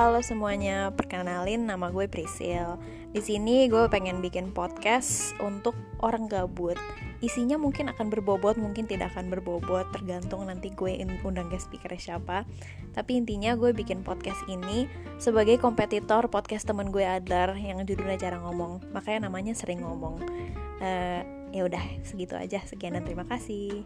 Halo semuanya, perkenalin nama gue Prisil. Di sini gue pengen bikin podcast untuk orang gabut. Isinya mungkin akan berbobot, mungkin tidak akan berbobot, tergantung nanti gue undang guest speaker siapa. Tapi intinya gue bikin podcast ini sebagai kompetitor podcast temen gue Adar yang judulnya jarang ngomong, makanya namanya sering ngomong. Uh, ya udah segitu aja, sekian dan terima kasih.